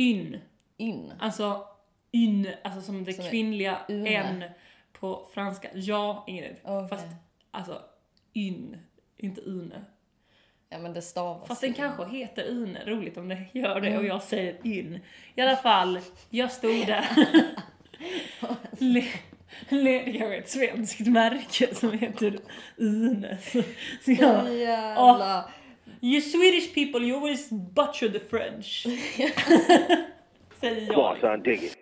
Yn. In. Alltså yn, alltså som det Som kvinnliga une. n på franska. Ja, Ingrid. Okej. Fast alltså yn, inte une. Ja men det stavas Fast den in. kanske heter une, roligt om det gör det Mm. och jag säger yn. I alla fall, jag stod där. Le, le, det kanske är ett svenskt märke som heter une. Så, så jag, jävla... you Swedish people, you always butcher the French. säger Come on, jag. son, dig it.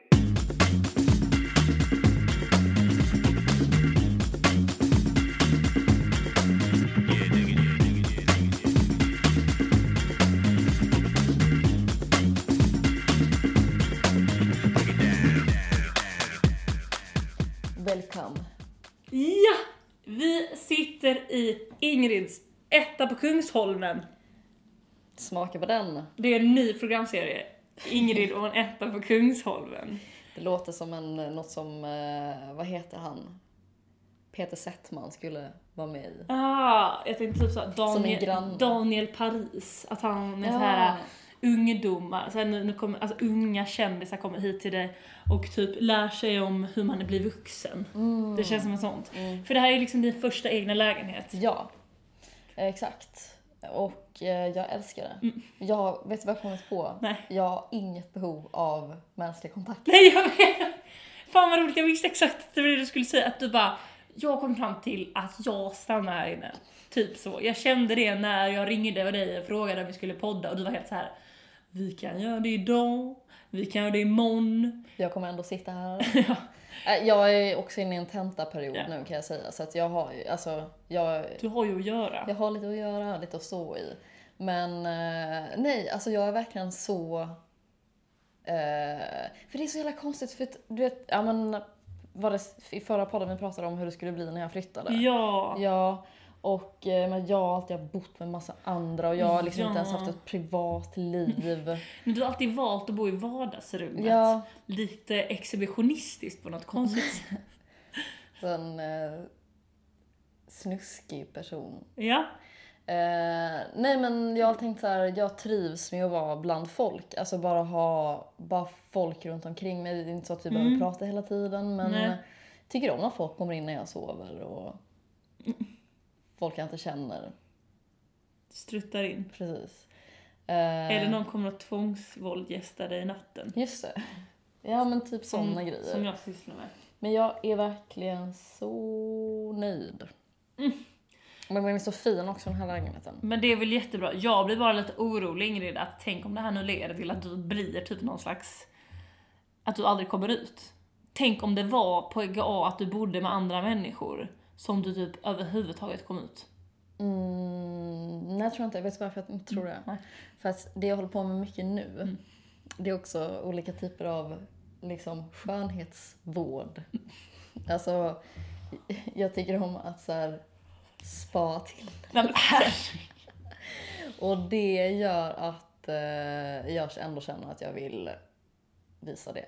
Welcome. Ja! Vi sitter i Ingrids etta på Kungsholmen. Smaka på den. Det är en ny programserie. Ingrid och en etta på Kungsholmen. Det låter som en, något som, eh, vad heter han? Peter Settman skulle vara med i. Ah, jag tänkte typ såhär Daniel. Daniel Paris. Att han är Ja. så här ungdomar, så här, nu, nu kommer, alltså unga kändisar kommer hit till dig och typ lär sig om hur man blir vuxen. Mm. Det känns som en sånt. För det här är liksom din första egna lägenhet. Ja, exakt. Och eh, jag älskar det. Jag, vet du vad jag kommit på? Mm. Nej. Jag har inget behov av mänsklig kontakt. Nej jag vet! Fan vad roligt, jag visste exakt det du skulle säga. Att du bara, jag kom fram till att jag stannar här inne. Typ så. Jag kände det när jag ringde dig och frågade om vi skulle podda och du var helt så här. Vi kan göra det idag, vi kan göra det imorgon. Jag kommer ändå sitta här. Eh, Jag är också inne i en tentaperiod Ja. nu kan jag säga. Så att jag har ju, alltså, jag, Du har ju att göra. jag har lite att göra, lite att stå i. Men eh, nej, alltså jag är verkligen så... Eh, för det är så jävla konstigt för du vet, ja men var det i förra podden vi pratade om hur det skulle bli när jag flyttade? Ja. Ja, och eh, men jag har alltid bott med massa andra och jag har liksom inte ens Ja. haft ett privat liv. Men du har alltid valt att bo i vardagsrummet. Ja. Lite exhibitionistiskt på något konstigt sätt. En eh, snuskig person. Ja. Eh, nej men jag har tänkt så här, jag trivs med att vara bland folk. Alltså bara ha bara folk runt omkring mig. Det är inte så att vi behöver prata hela tiden men Nej. tycker om när folk kommer in när jag sover och folk jag inte känner. Struttar in. Precis. Eller någon kommer att tvångsvåldgästa dig i natten. Just det. Ja men typ sådana grejer. som jag sysslar med. Men jag är verkligen så nöjd. Men den är så fin också den här lägenheten. Men det är väl jättebra. Jag blir bara lite orolig Ingrid, att tänk om det här nu leder till att du blir typ någon slags... Att du aldrig kommer ut. Tänk om det var på EGA att du bodde med andra människor som du typ överhuvudtaget kom ut. Mm, nej jag tror inte, vet du varför jag inte tror det? nej. För att det jag håller på med mycket nu, det är också olika typer av liksom skönhetsvård. Alltså, jag tycker om att så här, spa till. Men. Och det gör att eh, jag ändå känner att jag vill visa det.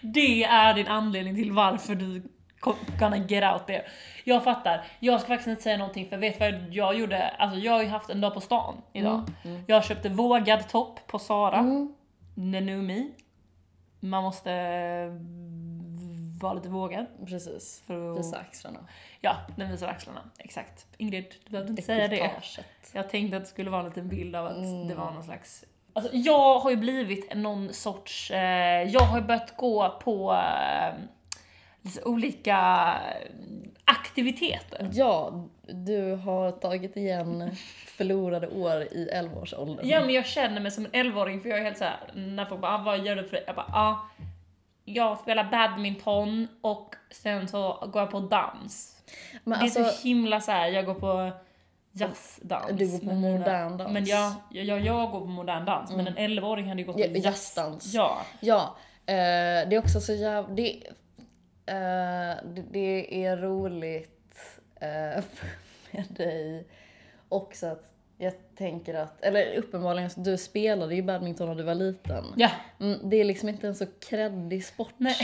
Det är din anledning till varför du gonna get out there. Jag fattar. Jag ska faktiskt inte säga någonting för vet vad jag gjorde? Alltså jag har ju haft en dag på stan idag. Jag köpte vågad topp på Sara. Mm. Nenumi. Man måste vara lite vågad. Precis. För att- Visa axlarna. Ja, den visar axlarna. Exakt. Ingrid, du behövde inte säga det. Jag tänkte att det skulle vara en liten bild av att Mm. det var någon slags... Alltså jag har ju blivit någon sorts... Eh, jag har ju börjat gå på eh, olika eh, aktiviteter. Ja, du har tagit igen förlorade år i 11-årsåldern. Ja men jag känner mig som en 11-åring för jag är helt såhär, när folk bara ah, vad gör du för det? Jag bara ah, jag spelar badminton och sen så går jag på dans. Men det är alltså, så himla så här. jag går på jazzdans. Du går på men- modern dans. Men jag, jag, jag går på modern dans, men en 11-åring hade ju gått på Ja, jazz. jazzdans. Ja. ja, eh, det är också så jävla... Det, eh, det, det är roligt eh, med dig också att jag tänker att, eller uppenbarligen, du spelade ju badminton när du var liten. Ja. Mm, det är liksom inte en så kreddig sport. Nej.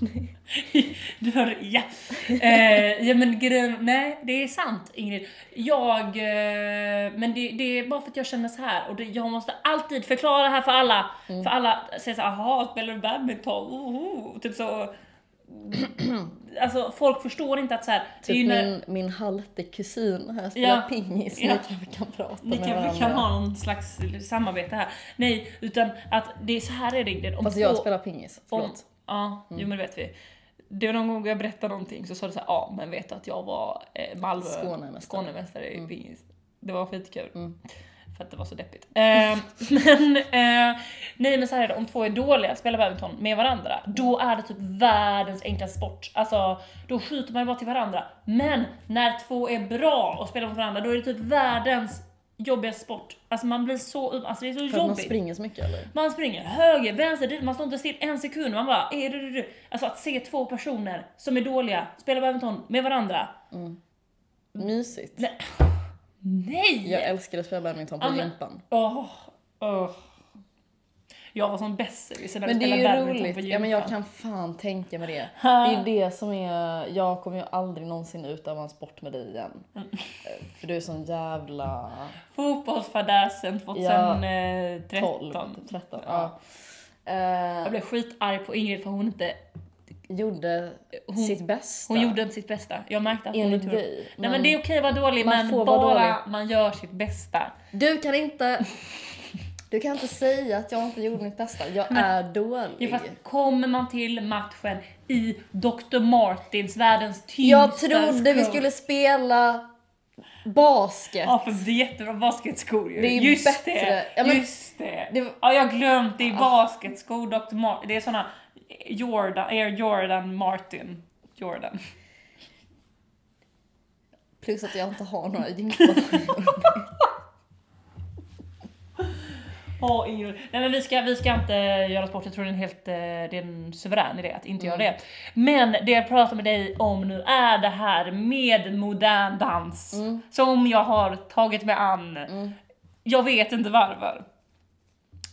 du hör, ja. Eh, ja men grejen, nej det är sant Ingrid. Jag, eh, men det, det är bara för att jag känner så här och det, jag måste alltid förklara det här för alla. Mm. För alla säger såhär, jaha spelar du badminton? Oho. Typ så. Alltså folk förstår inte att så här, Typ när, min, min halte kusin här spelar Ja. pingis, Ja. ni kanske kan prata Ni med kanske varandra. kan ha någon slags samarbete här. Nej, utan att det är så här är det Ingrid. Om Fast två, jag spelar pingis, om, förlåt. Mm. Ja, jo men det vet vi. Det var någon gång jag berättade någonting så sa du såhär, ja men vet du att jag var eh, Malmö Skånemästare. Skånemästare i pingis. Det var skitkul. Mm. För att det var så deppigt. Eh, men, eh, nej men så här är det, om två är dåliga, spelar badminton med varandra, då är det typ världens enklaste sport. Alltså, då skjuter man ju bara till varandra. Men när två är bra och spelar mot varandra, då är det typ världens jobbigaste sport. Alltså man blir så, alltså det är så För att man jobbigt. springer så mycket eller? Man springer höger, vänster, dit, man står inte still en sekund. Man bara, är det, det. Alltså att se två personer som är dåliga spela badminton med varandra. Mysigt. Nej! Nej! Jag älskar att spela badminton på gympan. Åh, åh. Jag var som besserwisser när vi Men är spelade badminton på Ja, men jag gympan. kan fan tänka mig det. Det är det som är, jag kommer ju aldrig någonsin utöva en sport med dig igen. Mm. Eh, För du är sån jävla Fotbollsfadäsen 2013. 12, typ 13. Ja. Jag Eh, blev skitarg på Ingrid för hon inte, gjorde Hon- sitt bästa. hon gjorde inte sitt bästa. Jag märkte att hon Enligt inte gjorde dig. Nej men det är okej att vara dålig man men bara dålig. man gör sitt bästa. Du kan inte... Du kan inte säga att jag inte gjorde mitt bästa. Jag är dålig. Jo, fast kommer man till matchen i Dr. Martins, världens tyngsta jag trodde vi skulle spela basket. Ja, för det är jättebra basketskor ju. Det är just bättre. det, Ja, men- just det. det var- Ja, jag har glömt, det är basketskor, Dr. Martin. Det är såna Jordan, Air Jordan Martin. Jordan. Plus att jag inte har några gympaskor. Åh, Ingrid. Nej men vi ska, vi ska inte göra sport, jag tror det är en helt eh, det är en suverän idé att inte göra det. Men det jag pratar med dig om nu är det här med modern dans. Som jag har tagit mig an. Jag vet inte varför.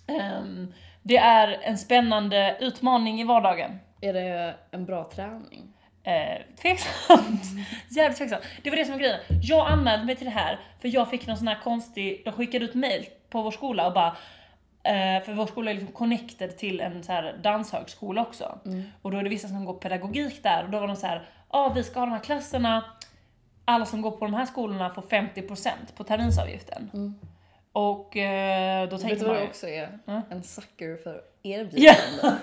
Ehm, det är en spännande utmaning i vardagen. är det en bra träning? Eh, tveksamt. Jävligt tveksamt. Det var det som var grejen. Jag anmälde mig till det här för jag fick någon sån här konstig, de skickade ut mail på vår skola och bara för vår skola är liksom connected till en så här danshögskola också. Och då är det vissa som går pedagogik där och då var de så här, ja ah, vi ska ha de här klasserna, alla som går på de här skolorna får 50% på terminsavgiften. Och eh, då Vet tänkte du vad man det också är? Mm. En sucker för Ja. erbjudanden.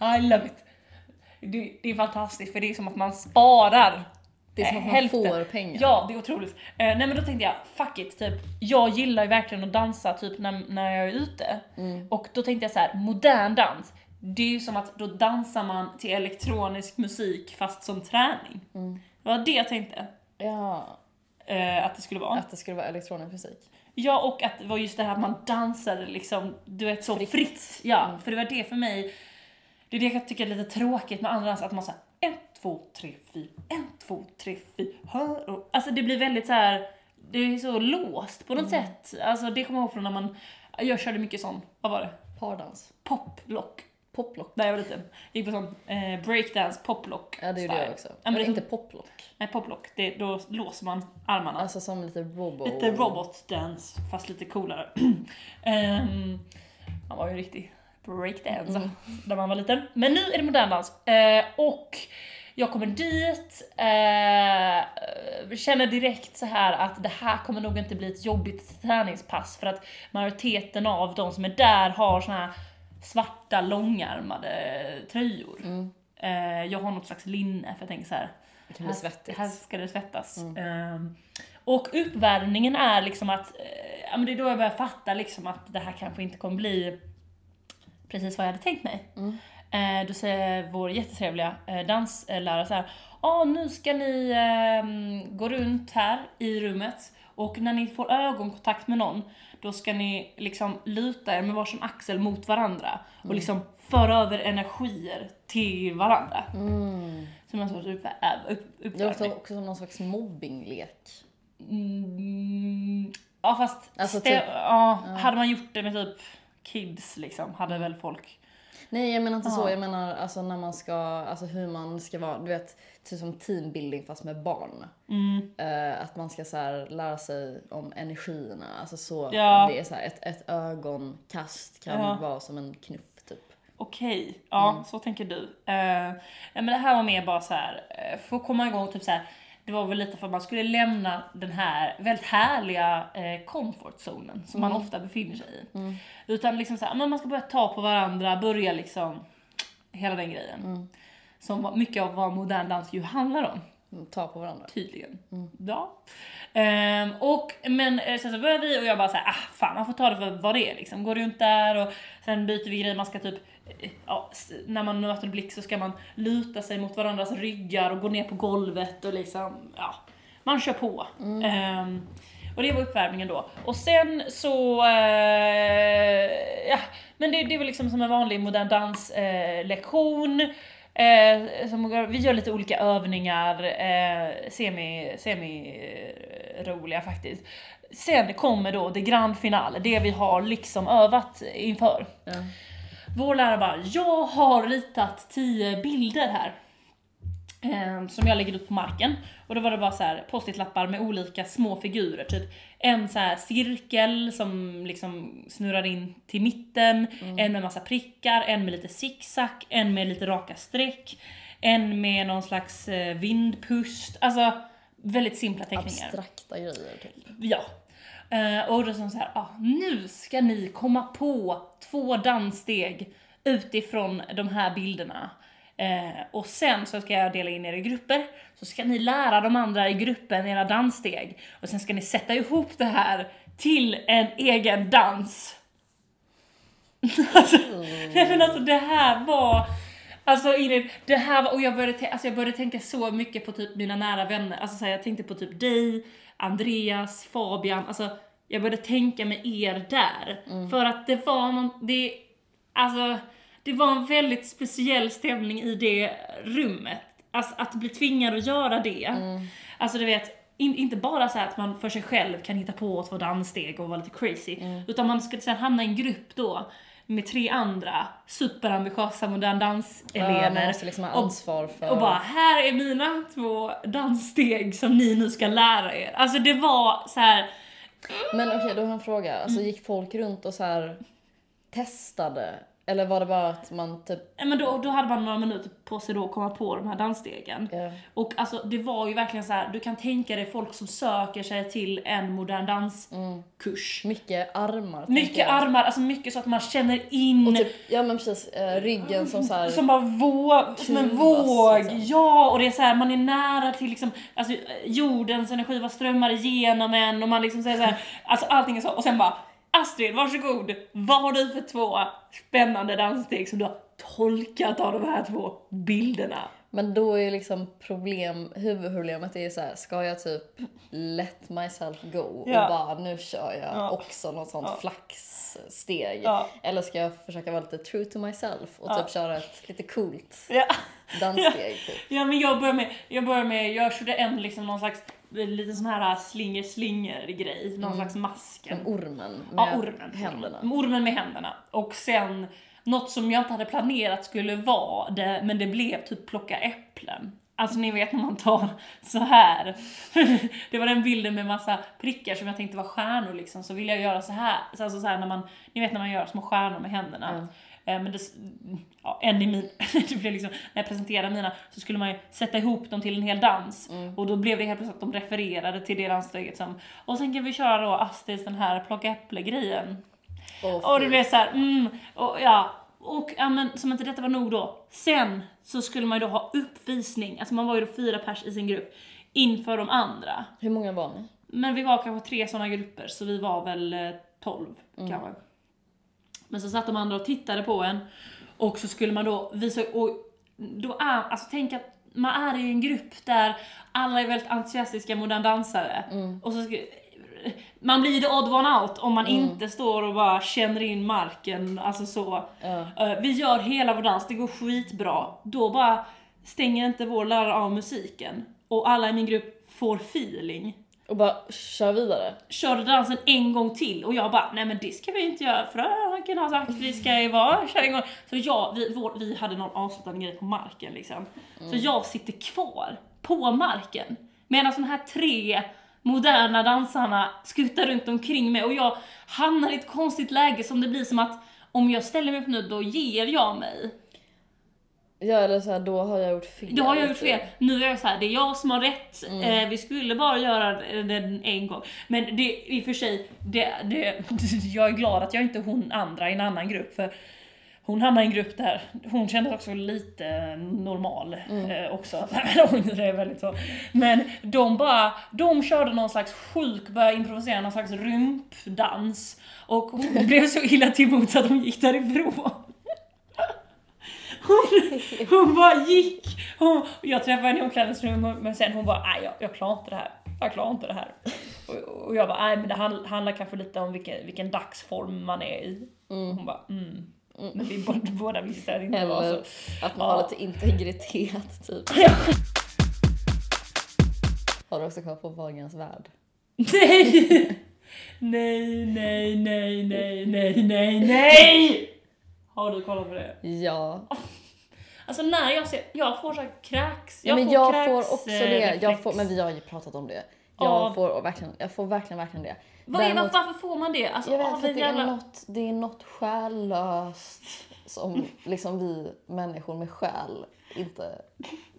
I love it. Det, det är fantastiskt för det är som att man sparar Det är som att man hälften. får pengar. Ja, det är otroligt. Eh, nej men då tänkte jag, fuck it, typ. Jag gillar ju verkligen att dansa typ när, när jag är ute. Mm. Och då tänkte jag så här, modern dans. Det är ju som att då dansar man till elektronisk musik fast som träning. Mm. Det var det jag tänkte Ja, eh, att det skulle vara. att det skulle vara elektronisk musik. Ja, och att det var just det här att man dansade liksom, du vet så fritt. Ja, för det var det för mig, det är det jag tycker är lite tråkigt med andra dans, att man säger en, två, tre, fyra, en, två, tre, fyra, hör och, Alltså det blir väldigt så här. det är så låst på något sätt. Alltså det kommer jag ihåg från när man, jag körde mycket sån, vad var det? Pardans. Poplock. Poplock. När jag var liten. Gick på sån eh, breakdance, poplock. Ja, det gjorde jag också. Men men det, inte poplock. Nej, poplock, det, då låser man armarna. Alltså som lite robo... Lite robotdance, fast lite coolare. um, han var ju riktig breakdance Mm. när man var liten. Men nu är det modern dans. Eh, och jag kommer dit, eh, känner direkt så här att det här kommer nog inte bli ett jobbigt träningspass för att majoriteten av de som är där har såna här svarta långärmade tröjor. Mm. Eh, jag har något slags linne för jag tänker så här. Det Här, svettigt. här ska det svettas. Mm. Ehm, och uppvärmningen är liksom att, eh, ja men det är då jag börjar fatta liksom att det här kanske inte kommer bli precis vad jag hade tänkt mig. Mm. Eh, då säger vår jättetrevliga eh, danslärare så här, ja nu ska ni ehm, gå runt här i rummet och när ni får ögonkontakt med någon då ska ni liksom luta er med varsin axel mot varandra och liksom föra över energier till varandra. Mm. Som en sorts upp, Det uppvärmning. låter också som någon slags mobbinglek. Mm, ja fast Alltså typ- ja, hade man gjort det med typ kids liksom, hade väl folk... Nej jag menar inte så, Ja. jag menar alltså när man ska, alltså hur man ska vara, du vet, typ som teambuilding fast med barn. Mm. Eh, att man ska så här lära sig om energierna, alltså så, Ja. det är så här, ett, ett ögonkast kan Ja. vara som en knuff typ. Okej, ja Mm. så tänker du. Uh, men det här var mer bara så här uh, att komma igång, typ så här. Det var väl lite för att man skulle lämna den här väldigt härliga uh, comfort zonen som man Mm. ofta befinner sig i. Mm. Utan liksom så här, man ska börja ta på varandra, börja liksom hela den grejen. Mm. Som mycket av vad modern dans ju handlar om. Mm, Ta på varandra. Tydligen. Mm. Ja. Ehm, och, men eh, sen så börjar vi och jag bara såhär, ah fan man får ta det för vad det är liksom. Går runt där och sen byter vi grejer, man ska typ, eh, ja, när man möter blick så ska man luta sig mot varandras ryggar och gå ner på golvet och liksom, ja, man kör på. Ehm, och det var uppvärmningen då. Och sen så, eh, ja, men det, det var liksom som en vanlig modern danslektion. Eh. Eh, som, vi gör lite olika övningar, eh, semi, semi roliga faktiskt. Sen kommer då det grand finale, det vi har liksom övat inför. Ja. Vår lärare bara, jag har ritat 10 bilder här. Eh, som jag lägger ut på marken. Och då var det bara så här post-it-lappar med olika små figurer. Typ en så här cirkel som liksom snurrar in till mitten, en med massa prickar, en med lite zigzag, en med lite raka streck, en med någon slags eh, vindpust. Alltså väldigt simpla teckningar. Abstrakta grejer typ. Ja. Eh, och då sa så här, ah, nu ska ni komma på två danssteg utifrån de här bilderna. Eh, och sen så ska jag dela in er i grupper, så ska ni lära de andra i gruppen era danssteg. Och sen ska ni sätta ihop det här till en egen dans. alltså, nej men alltså det här var Alltså Ingrid, det här var, och jag började, alltså jag började tänka så mycket på typ mina nära vänner, alltså så här, jag tänkte på typ dig, Andreas, Fabian, alltså jag började tänka med er där. För att det var någon, det, alltså det var en väldigt speciell stämning i det rummet. Alltså att bli tvingad att göra det. Alltså du vet, in, inte bara så att man för sig själv kan hitta på två danssteg och vara lite crazy, utan man ska sen hamna i en grupp då med tre andra superambitiösa modern Ja, danselever. måste liksom ha och- ansvar för... och bara, här är mina två danssteg som ni nu ska lära er. Alltså det var så här. Men okej, då har jag en fråga. Alltså gick folk runt och så här testade? Eller var det bara att man typ... men då, då hade man några minuter på sig då att komma på de här dansstegen. Ja. Och alltså det var ju verkligen så här, du kan tänka dig folk som söker sig till en modern danskurs. Mycket armar. Mycket armar, alltså mycket så att man känner in Och typ, ja men precis, eh, ryggen som så här... Som bara våg, som en våg. liksom. Ja, och det är så här, man är nära till liksom, alltså, jordens energi, vad strömmar igenom en och man liksom säger så här, alltså allting är så. Och sen bara, Astrid, varsågod. Vad har du för två spännande danssteg som du har tolkat av de här två bilderna? Men då är liksom problem, huvudproblemet är så här, ska jag typ let myself go Ja. och bara nu kör jag Ja. också något sånt Ja. flaxsteg. Ja. Eller ska jag försöka vara lite true to myself och typ köra ett lite coolt danssteg typ. Ja men jag börjar med, jag börjar med, jag körde en liksom någon slags liten sån här slinger slinger grej, någon slags masken. Som ormen med Ja, ormen. händerna. Ormen med händerna. Och sen något som jag inte hade planerat skulle vara det, men det blev typ plocka äpplen. Alltså ni vet när man tar så här. det var den bilden med massa prickar som jag tänkte var stjärnor liksom, så ville jag göra så här. Så Alltså så här när man, ni vet när man gör små stjärnor med händerna. Eh, Men det, ja, en i min, det blev liksom, när jag presenterade mina så skulle man ju sätta ihop dem till en hel dans. Och då blev det helt plötsligt att de refererade till det danssteget som, och sen kan vi köra då Astrids den här plocka äpple-grejen. Och, Och det blev så här, mm, och ja, och ja, men som inte detta var nog då. Sen så skulle man ju då ha uppvisning, alltså man var ju då fyra pers i sin grupp, inför de andra. Hur många var ni? Men vi var kanske tre sådana grupper, så vi var väl eh, 12 kanske. Men så satt de andra och tittade på en, och så skulle man då visa, och då är, alltså tänk att man är i en grupp där alla är väldigt entusiastiska modern dansare. Och så ska, man blir the odd one out om man inte står och bara känner in marken, alltså så. Eh, vi gör hela vår dans, det går skitbra. Då bara stänger inte vår lärare av musiken. Och alla i min grupp får feeling. Och bara kör vidare. körde dansen en gång till och jag bara, nej men det ska vi inte göra fröken har sagt vi ska ju bara köra en gång. Så jag, vi, vår, vi hade någon avslutande grej på marken liksom. Så jag sitter kvar på marken medan de här tre moderna dansarna skuttar runt omkring mig och jag hamnar i ett konstigt läge som det blir som att om jag ställer mig upp nu då ger jag mig. Ja eller så här, då har jag gjort fel. Då har jag gjort typ. fel. Nu är jag så här, det är jag som har rätt. Eh, vi skulle bara göra den en gång. Men det i och för sig, det, det, jag är glad att jag inte hon andra i en annan grupp. För hon hamnade i en grupp där hon kändes också lite normal eh, också. det är väldigt så. Men de bara, de körde någon slags sjuk, började improvisera någon slags rumpdans. Och hon blev så illa till att hon gick därifrån. Hon, hon bara gick. Hon, jag träffade henne i omklädningsrummet men sen hon bara, nej jag, jag klarar inte det här. Jag klarar inte det här. Och, och jag bara, nej men det handl- handlar kanske lite om vilken, vilken dagsform man är i. Hon bara, mm. Men vi båda, båda visste att det inte var så. Eller att man Ja. har lite integritet typ. Ja. Har du också koll på Wahlgrens värld? Nej! Nej, nej, nej, nej, nej, nej, nej! Har du kollat på det? Ja. Alltså när jag ser, jag får så här kräks, ja jag men får jag kräks, får också eh, det. Jag reflex. får, men vi har ju pratat om det. Jag, Ja. får, verkligen, jag får verkligen, verkligen det. Vad är, Däremot- varför får man det? Alltså, Jag vet en det jävla- är, något, det är något själlöst som liksom vi människor med själ inte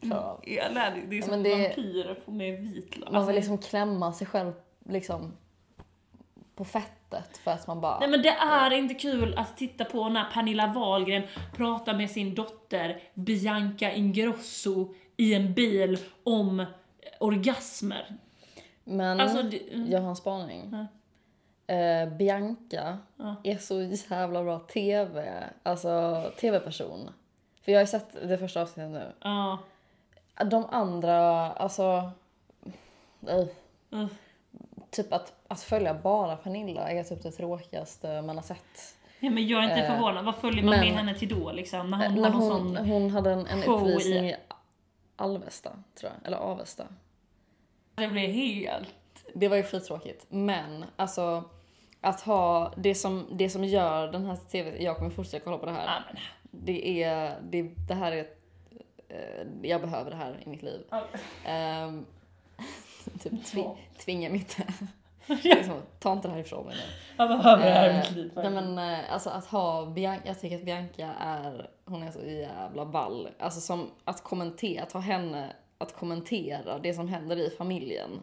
klarar av. Ja, nej, det- är Ja, som men det- vampyrer med vitlök. Man vill liksom klämma sig själv liksom på fettet för att man bara... Nej men det är inte kul att titta på när Pernilla Wahlgren pratar med sin dotter Bianca Ingrosso i en bil om orgasmer. Men Alltså, det- jag har en spaning. Ja. Eh, Bianca Ja. är så jävla bra TV, alltså TV-person. För jag har ju sett det första avsnittet nu. Ja. De andra, alltså... eh, Mm. Typ att, att följa bara Pernilla är typ det tråkigaste man har sett. ja men jag är inte Eh, förvånad. Vad följer man men- med henne till då liksom? När hon När hon, sån... hon hade en, en uppvisning i Alvesta, tror jag. Eller Avesta. Det blir helt... Det var ju skittråkigt. Men alltså att ha det som, det som gör den här TV, jag kommer fortsätta kolla på det här. Ja, men... Det är, det, det här är, eh, jag behöver det här i mitt liv. Ja. Ehm, typ tvi, tvinga mitt, liksom, ta inte det här ifrån mig nu. Jag behöver det här i Eh, mitt liv. Nej men eh, alltså att ha Bianca, jag tycker att Bianca är, hon är så jävla ball. Alltså som att kommentera, att ha henne att kommentera det som händer i familjen.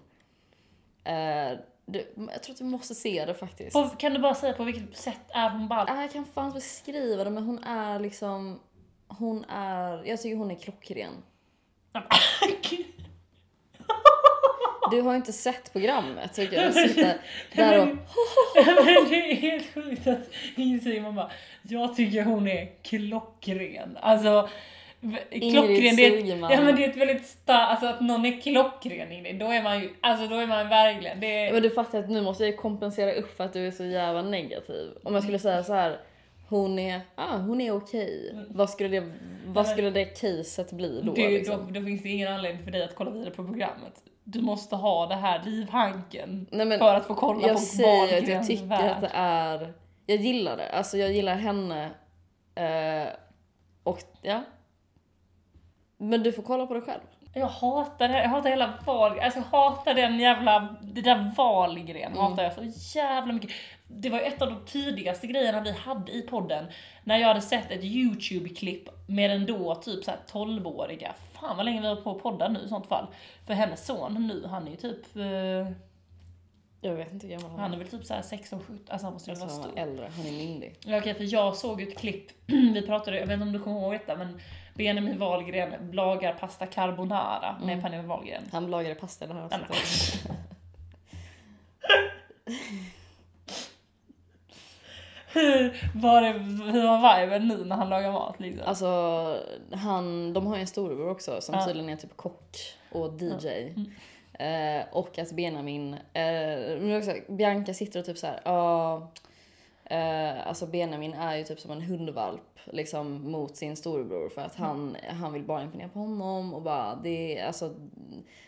Eh, det, jag tror att du måste se det faktiskt. På, kan du bara säga på vilket sätt är hon ball? Ah, jag kan fan inte beskriva det men hon är liksom, hon är, jag tycker hon är klockren. Du har inte sett programmet tycker jag. Sitta där och, Men det är helt sjukt att inse man bara, jag tycker hon är klockren. Alltså, Ingrid klockren, det är, ja, men det är ett väldigt starkt, alltså att någon är klockren Ingrid, då är man ju, alltså då är man verkligen, det är, Men du fattar att nu måste jag kompensera upp för att du är så jävla negativ. Om jag skulle säga så här. Hon är, ah, hon är okej. Vad skulle det, vad skulle det caset bli då? det, liksom? då, då finns det ingen anledning för dig att kolla vidare på programmet. Du måste ha det här livhanken Nej, men för att få kolla jag på säger att jag tycker värld. att det är, jag gillar det. Alltså jag gillar henne. Eh, och ja. Men du får kolla på det själv. Jag hatar det jag hatar hela Wahlgren, alltså jag hatar den jävla, det där Wahlgren Mm. hatar jag så jävla mycket. Det var ju ett av de tidigaste grejerna vi hade i podden, när jag hade sett ett YouTube-klipp med den då typ så här 12-åriga, fan vad länge vi har på att podda nu i sånt fall. För hennes son nu, han är ju typ, eh, Jag vet inte hur gammal han han är. är väl typ så här 16, 17, alltså han måste ju vara han stor. är äldre, han är myndig. Ja, Okej, för jag såg ett klipp, vi pratade, jag vet inte om du kommer ihåg detta, men Benjamin Wahlgren lagar pasta carbonara Mm. med Pernilla Wahlgren. Han lagade pasta men- avsnittet. Hur var, det, hur var viben nu när han lagar mat liksom? Alltså, han, de har ju en storebror också som Ja. tydligen är typ kock och DJ. Mm. Eh, och att Benjamin, eh, också, Bianca sitter och typ så här, ja, eh, alltså Benjamin är ju typ som en hundvalp liksom mot sin storebror för att han, han vill bara imponera på honom och bara det alltså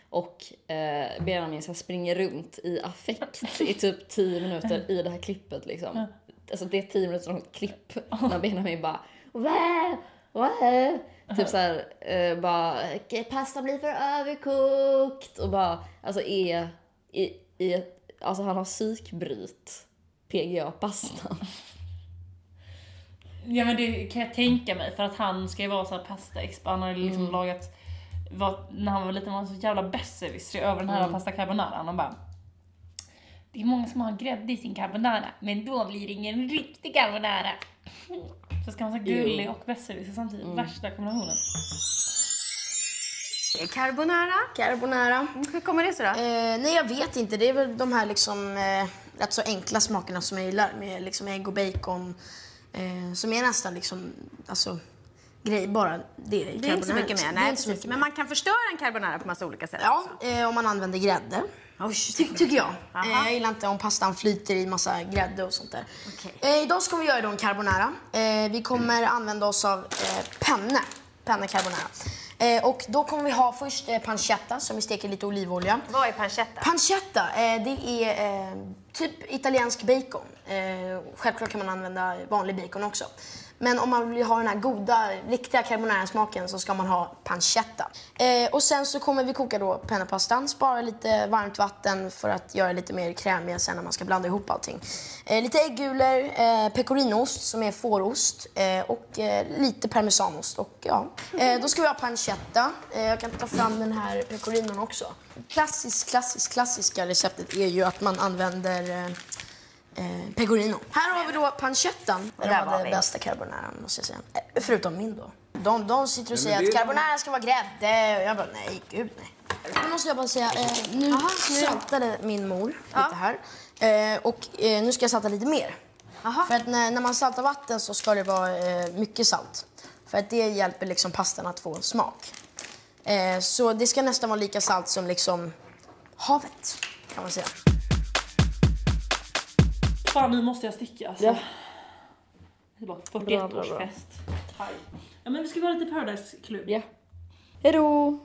och eh, Benjamin så springer runt i affekt i typ 10 minuter i det här klippet liksom. Alltså det är 10 minuter långt klipp när Benjamin bara Wah! Wah! Typ såhär, eh, bara pasta blir för överkokt och bara alltså är i, i alltså han har psykbryt PGA-pastan. Ja men det kan jag tänka mig för att han ska ju vara så här pasta-expert. Han har liksom Mm. lagat, var, när han var liten var han så jävla besserwisser över den här Mm. pasta carbonara. Han bara Det är många som har grädde i sin carbonara men då blir det ingen riktig carbonara. Så ska man vara gullig och besserwisser samtidigt. Mm. Värsta kombinationen. Carbonara. Carbonara. Hur kommer det sig då? Eh, nej, jag vet inte. Det är väl de här liksom eh, rätt så enkla smakerna som jag gillar med liksom ägg och bacon. Eh, som är nästan liksom, alltså, grej bara det. Det är inte så mycket mer. Är Nej, inte så mycket Men man kan förstöra en carbonara på massa olika sätt Ja, eh, om man använder grädde. Oj, Ty tycker jag. Eh, jag gillar inte om pastan flyter i massa grädde och sånt där. Okej. Eh, idag ska vi göra då en carbonara. Eh, vi kommer använda oss av eh, penne. Penne carbonara. Och då kommer vi ha först pancetta som vi steker lite olivolja. Vad är pancetta? Pancetta, det är typ italiensk bacon. Självklart kan man använda vanlig bacon också. Men om man vill ha den här goda, riktiga carbonara-smaken så ska man ha pancetta. Eh, och sen så kommer vi koka då pennapastan, spara lite varmt vatten för att göra lite mer krämiga sen när man ska blanda ihop allting. Eh, lite äggulor, eh, pecorinoost som är fårost eh, och eh, lite parmesanost. Och, ja. eh, då ska vi ha pancetta. Eh, jag kan ta fram den här pecorinon också. Klassiskt, klassiskt, klassiska receptet är ju att man använder eh, eh, pecorino. Här har vi då pancettan. där Den var vi. det bästa carbonara måste jag säga. Eh, förutom min då. De, de sitter och säger att carbonara ska vara grädde. Och jag bara nej, gud nej. Nu måste jag bara säga, eh, nu saltade min mor lite här. Eh, och eh, nu ska jag salta lite mer. Aha. För att när, när man saltar vatten så ska det vara eh, mycket salt. För att det hjälper liksom pastan att få smak. Eh, så det ska nästan vara lika salt som liksom havet kan man säga. Fan nu måste jag sticka alltså. Ja. Det var Bra, bra, bra. 41-årsfest. Ja men vi ska vara lite Paradise Club. Ja. Hejdå!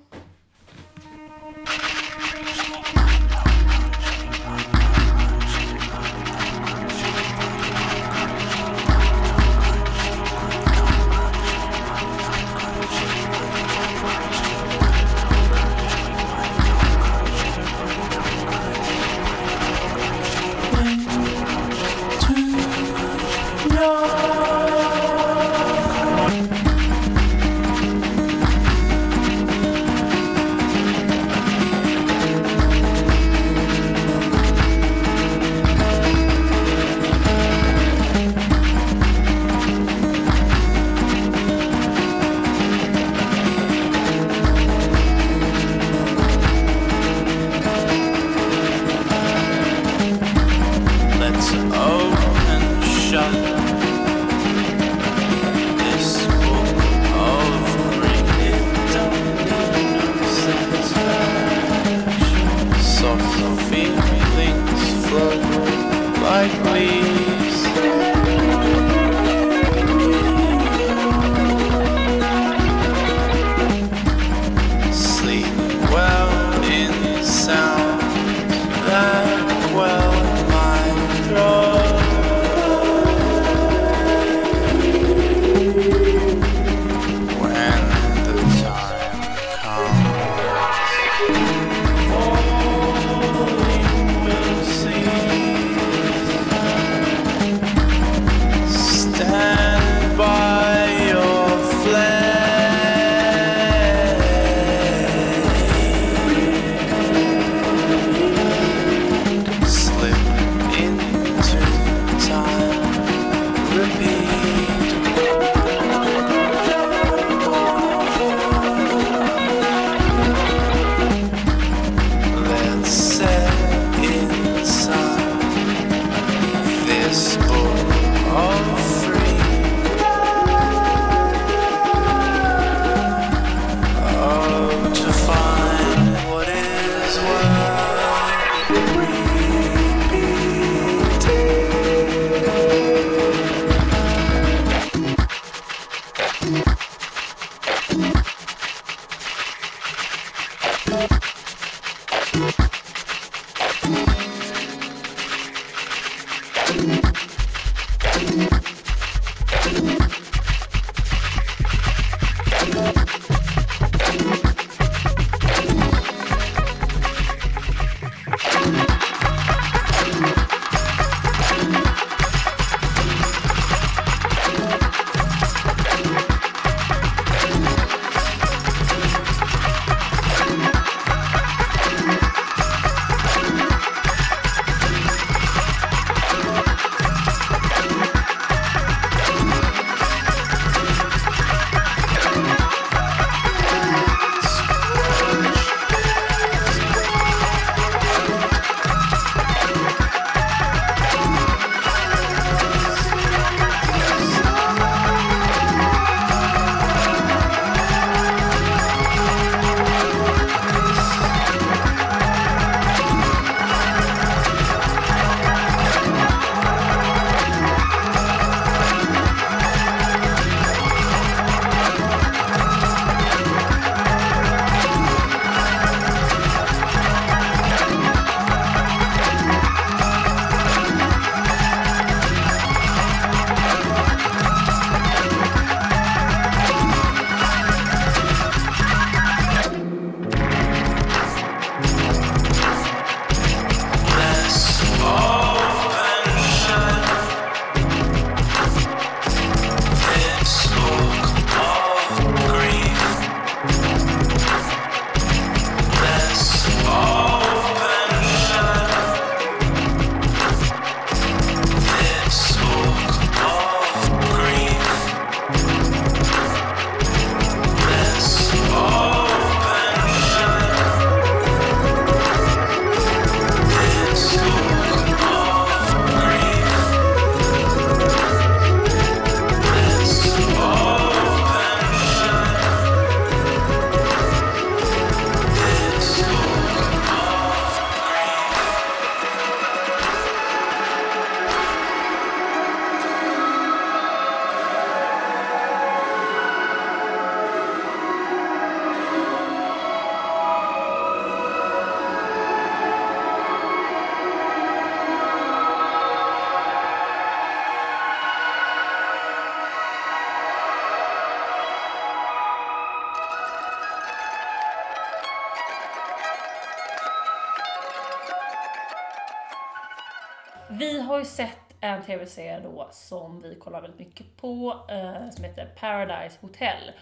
Tv-serie då som vi kollar väldigt mycket på, eh, som heter Paradise Hotel.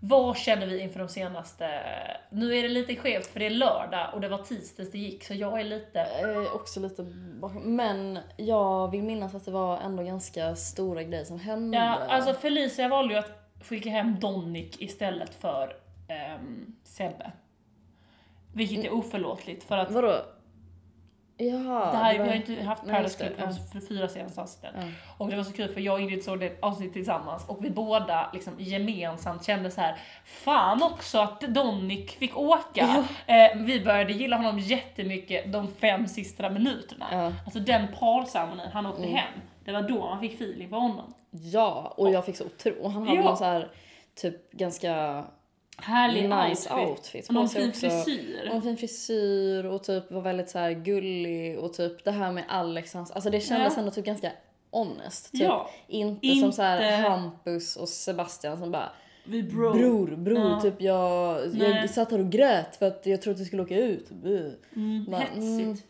Vad känner vi inför de senaste... Nu är det lite skevt för det är lördag och det var tisdags det gick så jag är lite... Jag är också lite bakom. Men jag vill minnas att det var ändå ganska stora grejer som hände. Ja, alltså Felicia valde ju att skicka hem Donnik istället för um, Sebbe. Vilket är oförlåtligt för att Vadå? Jaha. det här, det var- vi har inte haft Paradise Club ja. för fyra senaste avsnitten. Ja. Och det var så kul för jag och Ingrid såg det avsnitt tillsammans och vi båda liksom gemensamt kände så här. Fan också att Donnik fick åka. Eh, vi började gilla honom jättemycket de fem sista minuterna. Ja. Mm. Alltså den parceremonin han åkte hem. Det var då man fick feeling för honom. Ja, och jag fick så otro. Och han hade Ja. någon så här typ ganska Härlig nice outfit. outfit Och någon fin också. frisyr. Och en fin frisyr och typ var väldigt så här gullig och typ det här med Alex, alltså det kändes Ja. ändå typ ganska honest. Typ. Ja. Inte, Inte- som så här Hampus och Sebastian som bara Vi bro. Bror, bror, Ja. typ jag, Nej. jag satt här och grät för att jag trodde att vi skulle åka ut. Mm, Bara, hetsigt.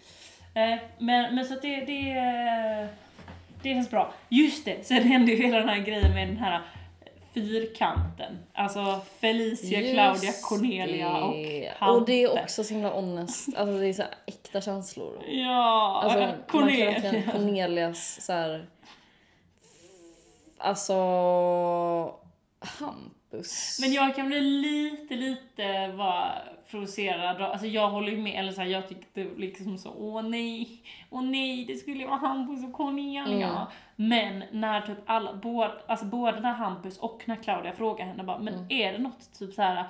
Eh, men, men så att det, det, det känns bra. Just det, sen hände ju hela den här grejen med den här fyrkanten. Alltså Felicia, Just Claudia, Cornelia och det. Hante. Och det är också så himla honest, alltså det är så äkta känslor. Ja, Alltså, man kan Cornelia. verkligen Cornelias så här. Alltså Hampus. Men jag kan bli lite, lite vara provocerad. Alltså jag håller ju med, eller så här, jag tyckte liksom så, åh nej, åh nej, det skulle vara Hampus och Cornelia. Mm. Men när typ alla, både, alltså både när Hampus och när Claudia frågar henne bara, men Mm. är det något typ så här,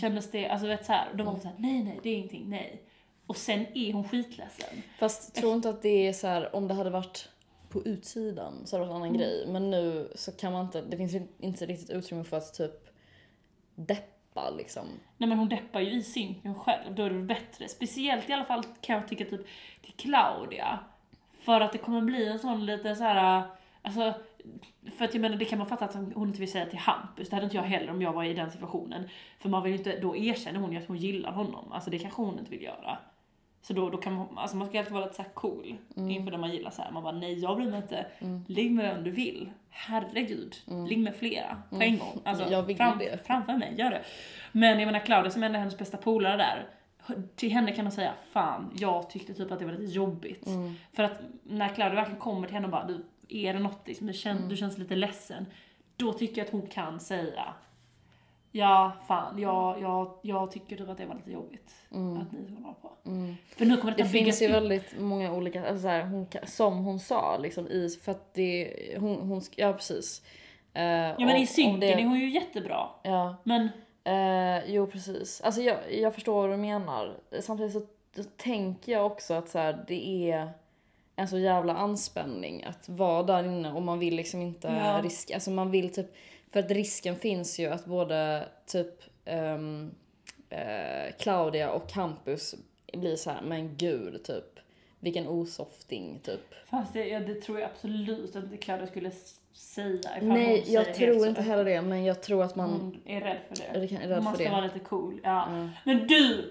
kändes det, alltså vet så här, de var såhär, nej nej, det är ingenting, nej. Och sen är hon skitledsen. Fast tror inte att det är så här om det hade varit på utsidan så hade det en annan Mm. grej. Men nu så kan man inte, det finns inte riktigt utrymme för att typ deppa liksom. Nej men hon deppar ju i synken själv, då är det bättre. Speciellt i alla fall kan jag tycka typ till Claudia. För att det kommer bli en sån lite så här, alltså för att jag menar det kan man fatta att hon inte vill säga till Hampus, det hade inte jag heller om jag var i den situationen. För man vill ju inte, då erkänner hon ju att hon gillar honom, alltså det kanske hon inte vill göra. Så då, då kan man, alltså man ska alltid vara lite så här cool inför det man gillar så här. Man bara nej jag bryr mig inte, ligg med vem du vill. Herregud, ligg med flera på en gång. Alltså, fram, framför mig, gör det. Men jag menar Claudia som är hennes bästa polare där, till henne kan hon säga fan, jag tyckte typ att det var lite jobbigt. För att när Claudia verkligen kommer till henne och bara du, är det något liksom, du, känns, du känns lite ledsen. Då tycker jag att hon kan säga Ja, fan, jag, jag, jag tycker typ att det var lite jobbigt att ni håller på. För nu kommer Det detta finns ju väldigt många olika, alltså så här, hon, som hon sa liksom i, för att det, hon, hon ja precis. Eh, Ja men i synken det, är hon ju jättebra. Ja, Men eh, jo precis. Alltså jag, jag förstår vad du menar. Samtidigt så, så tänker jag också att så här, det är en så jävla anspänning att vara där inne och man vill liksom inte Ja. riska, alltså man vill typ, för att risken finns ju att både typ ehm, eh, Claudia och Hampus blir så här, men gud typ, vilken osofting typ. fast det, ja, det tror jag absolut inte Claudia skulle säga Nej, jag tror inte heller det, men jag tror att man, Hon är rädd för det. är rädd man ska det. vara lite cool. Ja. Ja. Men du!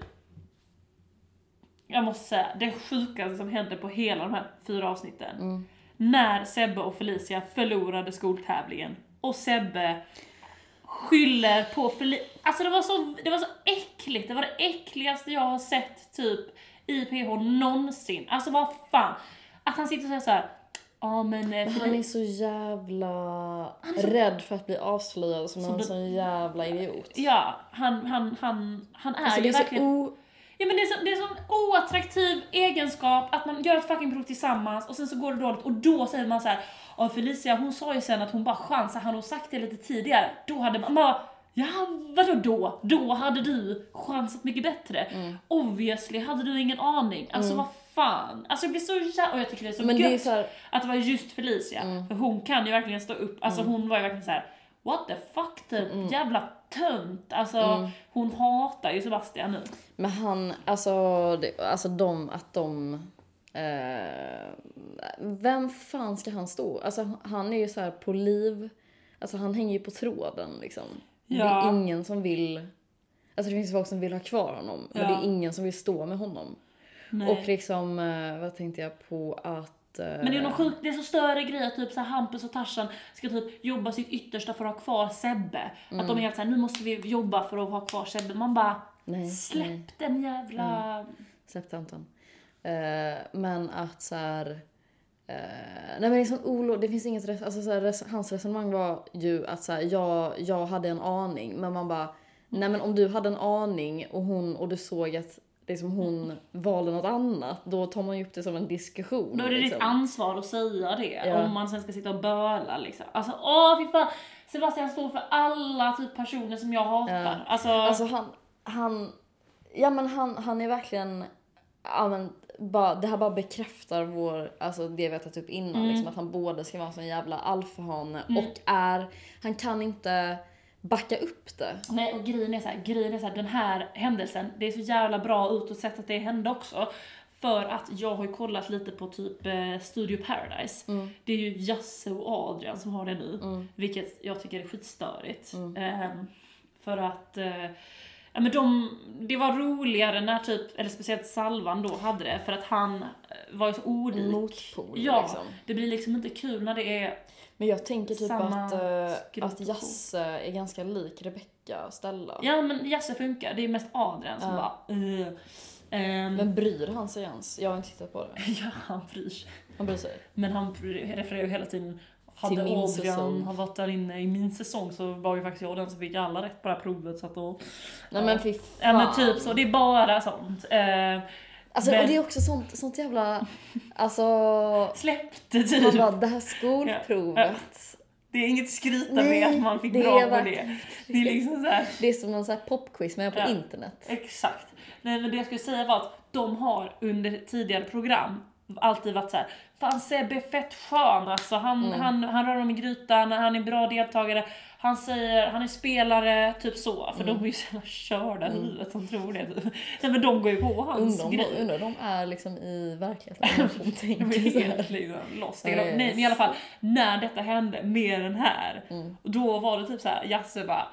Jag måste säga, det sjukaste som hände på hela de här fyra avsnitten. Mm. När Sebbe och Felicia förlorade skoltävlingen och Sebbe skyller på Felicia. Alltså det var, så, det var så äckligt, det var det äckligaste jag har sett typ i PH någonsin. Alltså vad fan. Att han sitter och säger såhär, ja men... eh, han är så jävla rädd för att bli avslöjad som, en det- sån jävla idiot. Ja, han, han, han, han är Alltså ju är så verkligen... o... Ja men det är, så, det är sån oattraktiv egenskap att man gör ett fucking prov tillsammans och sen så går det dåligt och då säger man så här. Ja Felicia hon sa ju sen att hon bara chansar, han har sagt det lite tidigare. Då hade man bara, ja vadå då? Då hade du chansat mycket bättre. Mm. Obviously hade du ingen aning. Alltså vad fan. Alltså jag blir så jävla, och jag tycker det är så Men gött det är så här, att det var just Felicia. Mm. För hon kan ju verkligen stå upp, alltså hon var ju verkligen så här. What the fuck typ, Mm. jävla tönt. Alltså hon hatar ju Sebastian nu. men han, alltså, det, alltså de, att de... Eh, vem fan ska han stå? Alltså han är ju så här på liv, alltså han hänger ju på tråden liksom. Det Ja. är ingen som vill, alltså det finns folk som vill ha kvar honom, men Ja. det är ingen som vill stå med honom. Nej. Och liksom, eh, vad tänkte jag på att eh, Men det är något sjukt, det är så större grejer, typ så här Hampus och Tarzan ska typ jobba sitt yttersta för att ha kvar Sebbe. Att de är helt såhär, nu måste vi jobba för att ha kvar Sebbe. Man bara, Nej, släpp nej. den jävla... Släpp tanten. Eh, men att så här. Eh, nej men sån olo, det finns inget, res- alltså så här, res, hans resonemang var ju att så här, jag, jag hade en aning men man bara, nej men om du hade en aning och hon, och du såg att liksom hon valde något annat, då tar man ju upp det som en diskussion. Då är det ditt liksom. ansvar att säga det. Ja. Om man sen ska sitta och böla liksom. Alltså åh fy fan. Sebastian står för alla typ personer som jag hatar. Ja. Alltså, Alltså han, han, ja men han, han är verkligen, ja men bara, det här bara bekräftar vår, alltså det vi har tagit upp innan, Mm. liksom, att han både ska vara en sån jävla alfahane och är, han kan inte backa upp det. Nej och grejen är så här, grejen är så här, den här händelsen, det är så jävla bra utåt sett att det hände också. För att jag har ju kollat lite på typ eh, Studio Paradise. Det är ju Jasse och Adrian som har det nu. Vilket jag tycker är skitstörigt. Ehm, för att eh, Ja, men de, det var roligare när typ, eller speciellt Salvan då hade det, för att han eh, var ju så olik. Motpol, Ja, liksom. det blir liksom inte kul när det är Men jag tänker typ Samma att, uh, skrot att och Jasse är ganska lik Rebecca Stella. Ja men Jasse funkar, det är mest Adrian som Ja. bara uh, Men bryr han sig ens? Jag har inte tittat på det. Ja, han bryr sig. Han bryr sig. Men han refererar ju hela tiden hade Till Adrian har varit där inne i min säsong så var ju faktiskt jag den som fick alla rätt på det här provet så att då... Nej men fy fan. Ja men typ så, det är bara sånt. Eh, Alltså men- och det är också sånt, sånt jävla, alltså släppte man typ. bara det här skolprovet. Det är inget skryta Nej, med att man fick bra på det. Det är liksom så här. Det är som någon här popquiz men på Ja. internet. Exakt. Nej men det jag skulle säga var att de har under tidigare program alltid varit så här. Fan Sebbe är fett skön alltså. Han, Mm. han, han rör om i grytan, han är bra deltagare. Han säger, han är spelare, typ så. För Mm. de är ju så jävla körda i huvudet som tror det. Nej men de går ju på hans Undrar om, grej. undrar de är liksom i verkligheten. De De tänker är så här. helt liksom lost. Nej men i alla fall, när detta hände med den här. Mm. Då var det typ så här, Jasse bara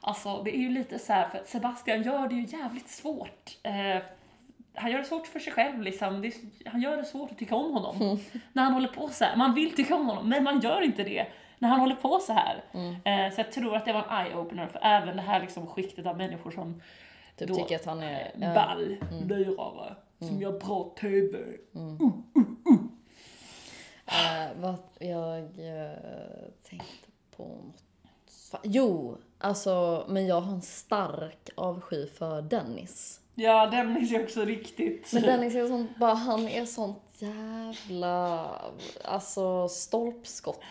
Alltså det är ju lite så här för Sebastian gör det ju jävligt svårt. Eh, han gör det svårt för sig själv liksom. Är, han gör det svårt att tycka om honom. Mm. När han håller på så här. Man vill tycka om honom men man gör inte det. När han håller på så här. Mm. Eh, så jag tror att det var en eye-opener för även det här liksom skiktet av människor som Typ då, tycker att han är... ja. ball, Mm. som gör bra TV. Eh, vad jag eh, tänkte på något. Jo, alltså men jag har en stark avsky för Dennis. Ja, Dennis är också riktigt... Men Dennis är sånt, bara han är sånt jävla, alltså stolpskott.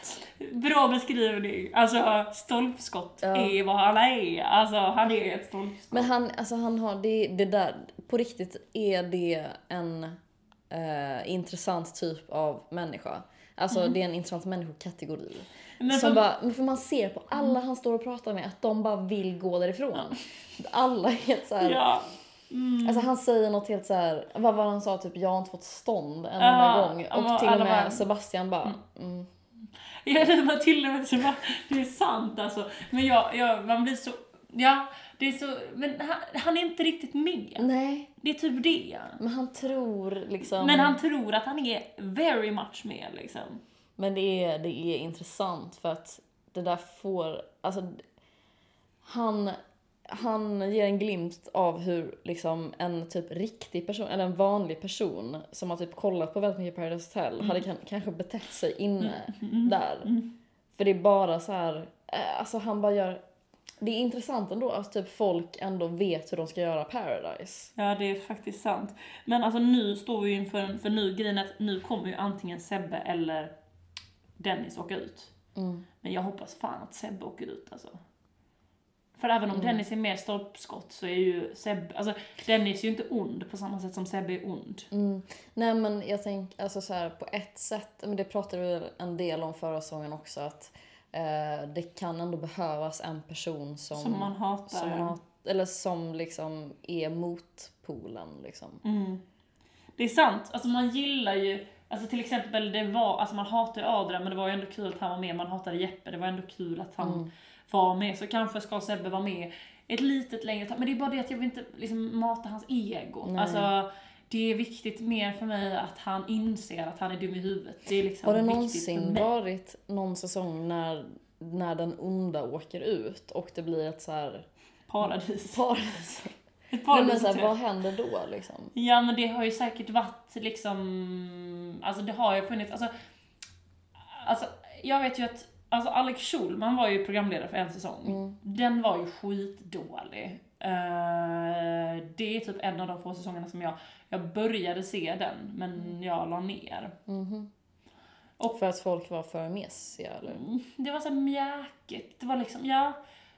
Bra beskrivning. Alltså stolpskott Ja. är vad han är. Alltså han är ett stolpskott. Men han, alltså han har, det, det där, på riktigt är det en eh, intressant typ av människa. Alltså det är en intressant människokategori. Men som för- Mm. bara, för man ser på alla han står och pratar med att de bara vill gå därifrån. Alla är helt såhär, Ja. Alltså han säger något helt såhär, vad var han sa typ jag har inte fått stånd en enda gång. ja, Och till och med bara- Sebastian bara, mm. Ja, det var till och med så bara, det är sant alltså. Men jag, jag, man blir så, ja, det är så, men han, han är inte riktigt med. nej. Det är typ det. Men han tror liksom. Men han tror att han är very much med liksom. Men det är, det är intressant för att det där får, alltså han, han ger en glimt av hur liksom en typ riktig person, eller en vanlig person som har typ kollat på väldigt mycket Paradise Hotel hade kan, kanske betett sig inne där. För det är bara så här, eh, alltså han bara gör, det är intressant ändå att typ folk ändå vet hur de ska göra Paradise. Ja, det är faktiskt sant. Men alltså nu står vi ju inför en, för nu grejen att nu kommer ju antingen Sebbe eller Dennis åka ut. Mm. Men jag hoppas fan att Sebbe åker ut alltså. För även Mm. om Dennis är mer stolpskott så är ju Sebbe, alltså Dennis är ju inte ond på samma sätt som Sebbe är ond. Mm. Nej men jag tänker, alltså så här på ett sätt, men det pratade vi en del om förra säsongen också, att eh, det kan ändå behövas en person som, Som man hatar. som man har, eller som liksom är motpolen liksom. Mm. Det är sant, alltså man gillar ju, alltså till exempel det var, alltså man hatar ju Adrian men det var ju ändå kul att han var med, man hatade Jeppe, det var ändå kul att han Mm. Var med. Så kanske ska Sebbe vara med ett litet längre tag, men det är bara det att jag vill inte liksom mata hans ego. Nej. Alltså, det är viktigt mer för mig att han inser att han är dum i huvudet. Det är liksom Har det någonsin varit någon säsong när, när den onda åker ut och det blir ett så här Paradis. paradis? Ett Nej, men så här, hotel. vad händer då liksom? Ja men det har ju säkert varit liksom, alltså det har ju funnits, alltså, alltså jag vet ju att, alltså Alex Schulman var ju programledare för en säsong. Mm. Den var ju skitdålig. Eh, det är typ en av de få säsongerna som jag, jag började se den, men jag la ner. Och för att folk var för mesiga eller? Mm, Det var så mjäkigt, det var liksom, ja,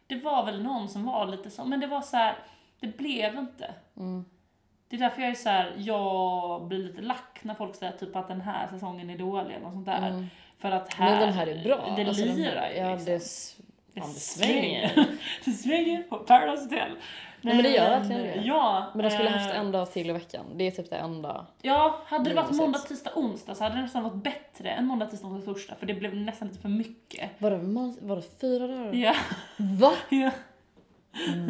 det var väl någon som var lite så, men det var så här, det blev inte. Mm. Det är därför jag är så här, jag blir lite lack när folk säger typ att den här säsongen är dålig eller något sånt där. För att här. Men den här är bra. det Alltså, lirar här, Ja, liksom. det, fan, det svänger. det svänger på Paradise Hotel. men det gör verkligen det. Ja. Men de skulle eh, haft en dag till i veckan. Det är typ det enda. Ja, hade det varit måndag, tisdag, onsdag så hade det nästan varit bättre än måndag, tisdag, onsdag, torsdag. För det blev nästan lite för mycket. Var det, var det fyra dagar? Ja, Va? ja,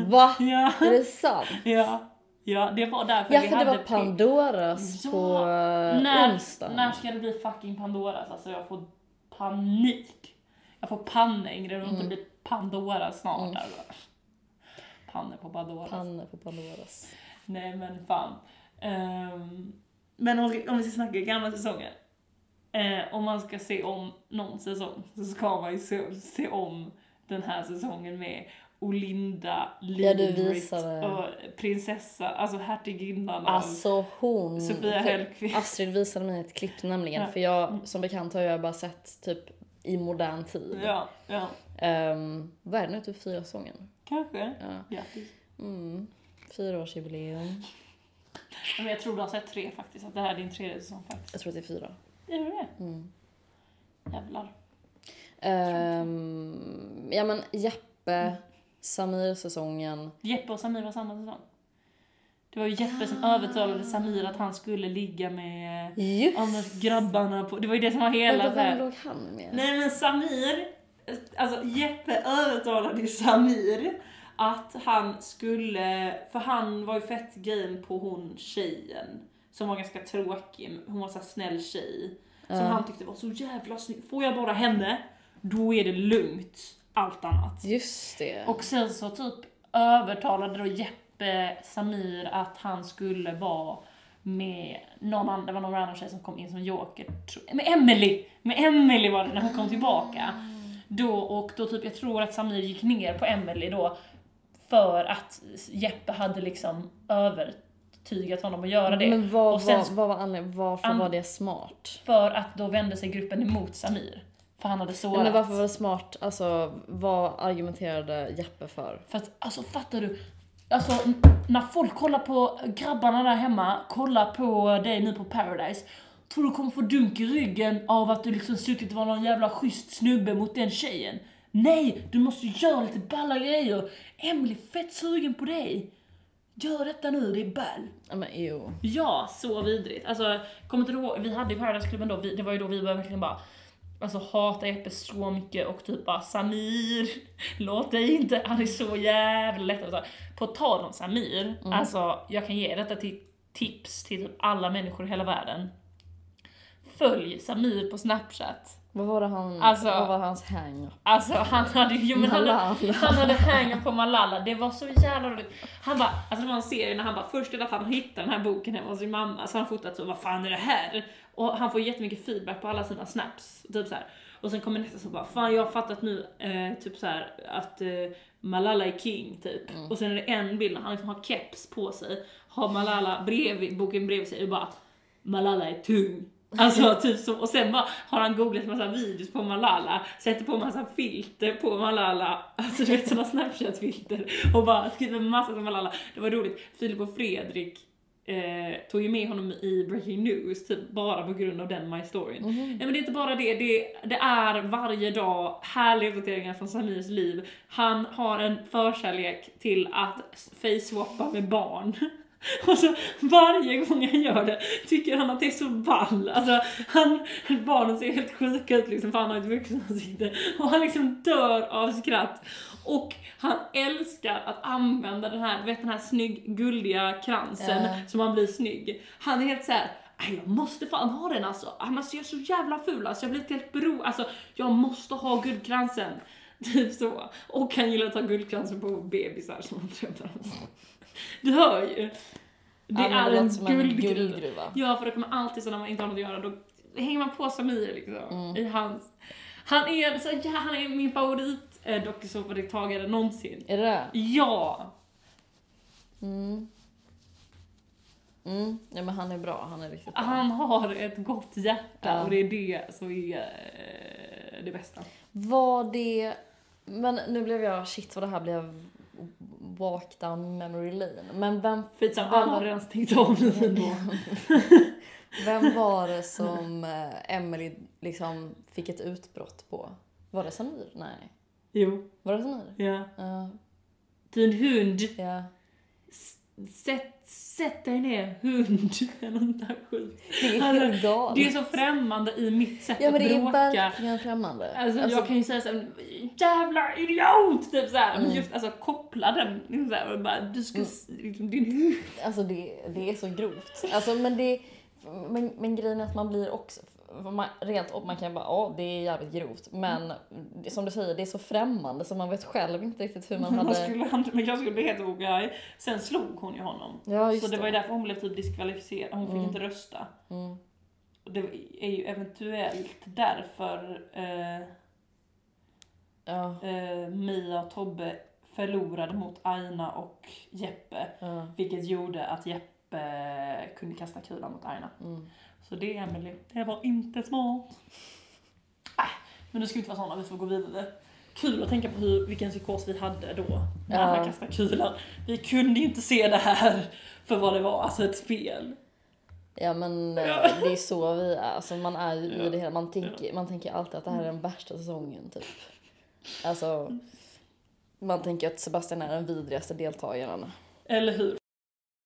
Va? ja, Är det sant? ja. Ja, det var därför Ja, vi för det hade var Pandoras Ja, på eh, när, onsdagen. när ska det bli fucking Pandoras? Alltså jag får panik. Jag får panängre och Mm. inte blir Pandora snart. Alltså. Panne på Pandoras. Panne på Pandoras. Nej men fan. Ehm, men om, om vi ska snacka gamla säsonger. Eh, om man ska se om någon säsong så ska man ju se, se om den här säsongen med Olinda, Ja, Lidrit visade. och prinsessa, alltså hertiginnan Alltså hon... Sofia Hellqvist. Astrid visade mig ett klipp nämligen. Ja. För jag, som bekant har jag bara sett typ i modern tid. Ja, ja. Um, vad är det nu? Typ fyra säsonger? Kanske. Ja. Grattis. Mm. Fyraårsjubileum. Men jag tror du har sett tre faktiskt, att det här är din tredje säsong faktiskt. Jag tror att det är fyra. Är du det? Mm. Jävlar. Ehm, ja men Jeppe, Samir-säsongen. Jeppe och Samir var samma säsong. Det var ju Jeppe som övertalade Samir att han skulle ligga med Just men grabbarna på... Det var ju det som var hela det vem låg han med? Nej men Samir, alltså Jeppe övertalade ju Samir att han skulle, för han var ju fett grejen på hon tjejen som var ganska tråkig, hon var så snäll tjej. Som han tyckte var så jävla snygg. Får jag bara henne, då är det lugnt. Allt annat. Just det. Och sen så typ övertalade då Jeppe Samir att han skulle vara med någon annan, det var någon random tjej som kom in som joker. Med Emily! Med Emily var det när hon kom tillbaka. Då, och då typ, jag tror att Samir gick ner på Emily då för att Jeppe hade liksom övertygat honom att göra det. Men vad, och sen vad, vad var anledningen? Varför An- var det smart? för att då vände sig gruppen emot Samir. För han hade sårat. men varför var det smart? Alltså, vad argumenterade Jeppe för? För att, alltså fattar du? Alltså när folk kollar på grabbarna där hemma, kollar på dig nu på Paradise. Tror du kommer få dunk i ryggen av att du liksom suttit och var någon jävla schysst snubbe mot den tjejen? Nej, du måste göra lite balla grejer. Emily är fett sugen på dig. Gör detta nu, det är ball. Ja men jo. Ja, så vidrigt. Alltså, kommer inte du ihåg, vi hade ju Paradise-klubben då, vi, det var ju då vi började verkligen bara Alltså hata Jeppe så mycket och typ bara Samir, låt dig inte, han är så jävla lätt. Alltså, på tal om Samir, alltså jag kan ge detta till tips till alla människor i hela världen. Följ Samir på snapchat. Vad var det han, Alltså- vad var hans hang Alltså han hade ju, men han, hade, han hade hängt på Malala, det var så jävla roligt. Han bara, alltså det var en serie när han bara, först det att han hittar den här boken hemma hos sin mamma, så han fotat så, vad fan är det här? Och han får jättemycket feedback på alla sina snaps, typ så här. Och sen kommer nästa så bara, fan jag har fattat nu, eh, typ så här att eh, Malala är king, typ. Och sen är det en bild när han liksom har keps på sig, har Malala bredvid, boken bredvid sig och bara, Malala är tung. Alltså typ så, och sen bara har han googlat massa videos på Malala, sätter på massa filter på Malala, alltså du vet sådana snapchat-filter och bara skriver massa om Malala. Det var roligt, Filip och Fredrik eh, tog ju med honom i Breaking News, typ bara på grund av den My Story. Nej men det är inte bara det, det, det är varje dag härliga uppdateringar från Samirs liv. Han har en förkärlek till att face-swappa med barn. Och så varje gång han gör det tycker han att det är så ball. Alltså han, barnen ser helt sjuka ut liksom för han har ett vuxenansikte. Och han liksom dör av skratt. Och han älskar att använda den här, vet den här snygg, guldiga kransen Ja. så man blir snygg. Han är helt såhär "Aj, jag måste fan ha den alltså, är jag så jävla ful alltså, jag blir helt bero, alltså jag måste ha guldkransen. Typ så. Och han gillar att ta guldkransen på bebisar som han träffar. Du hör ju. Det Ja, är det en som en guldgruva. guldgruva. Ja, för det kommer alltid så när man inte har något att göra, då hänger man på Samir liksom. Mm. I hans... Han är, så, ja, han är min favorit eh, dokusåpadeltagare någonsin. Är det det? Ja! Mm. Mm. Ja, men han är bra, han är riktigt bra. Han har ett gott hjärta Ja. och det är det som är eh, det bästa. Var det... Men nu blev jag, shit vad det här blev walk down memory lane. Men vem, Skitsamma, alla har redan stängt av ändå. vem var det som eh, Emily liksom fick ett utbrott på? Var det Samir? Nej. Jo, Var det Samir? ja. Ja. Din hund. ja. Sätt, sätt dig ner, hund. Eller något där skit. Det är Alltså, galet. Det är så främmande i mitt sätt Ja men att det är bråka. verkligen främmande. Alltså, Alltså, jag kan ju säga såhär, jävla idiot! Typ såhär. Men Mm. just alltså koppla den, liksom såhär, och bara, du ska, s- liksom, din hund. Alltså det, det är så grovt. Alltså men det, men, men grejen är att man blir också, man, rent och man kan bara, ja det är jävligt grovt. Men det, som du säger, det är så främmande så man vet själv inte riktigt hur man Man hade... skulle, han, men jag skulle bli helt ogrej. Sen slog hon ju honom. Ja så det var ju därför hon blev typ diskvalificerad, hon fick Mm. inte rösta. Mm. Och det är ju eventuellt därför eh, Ja, eh, Mia och Tobbe förlorade mot Aina och Jeppe. ja. Vilket gjorde att Jeppe kunde kasta kulan mot Aina. Mm. Så det Emily, det var inte smart. Äh, men nu ska vi inte vara såna, vi får gå vidare. Kul att tänka på hur, vilken psykos vi hade då, när Ja. han kastade kulan. Vi kunde ju inte se det här för vad det var, alltså ett spel. Ja men eh, Ja. det är så vi är, alltså man är ju Ja. i det hela, man tänker, man tänker alltid att det här är den värsta säsongen typ. Alltså, man tänker att Sebastian är den vidrigaste deltagaren. Eller hur?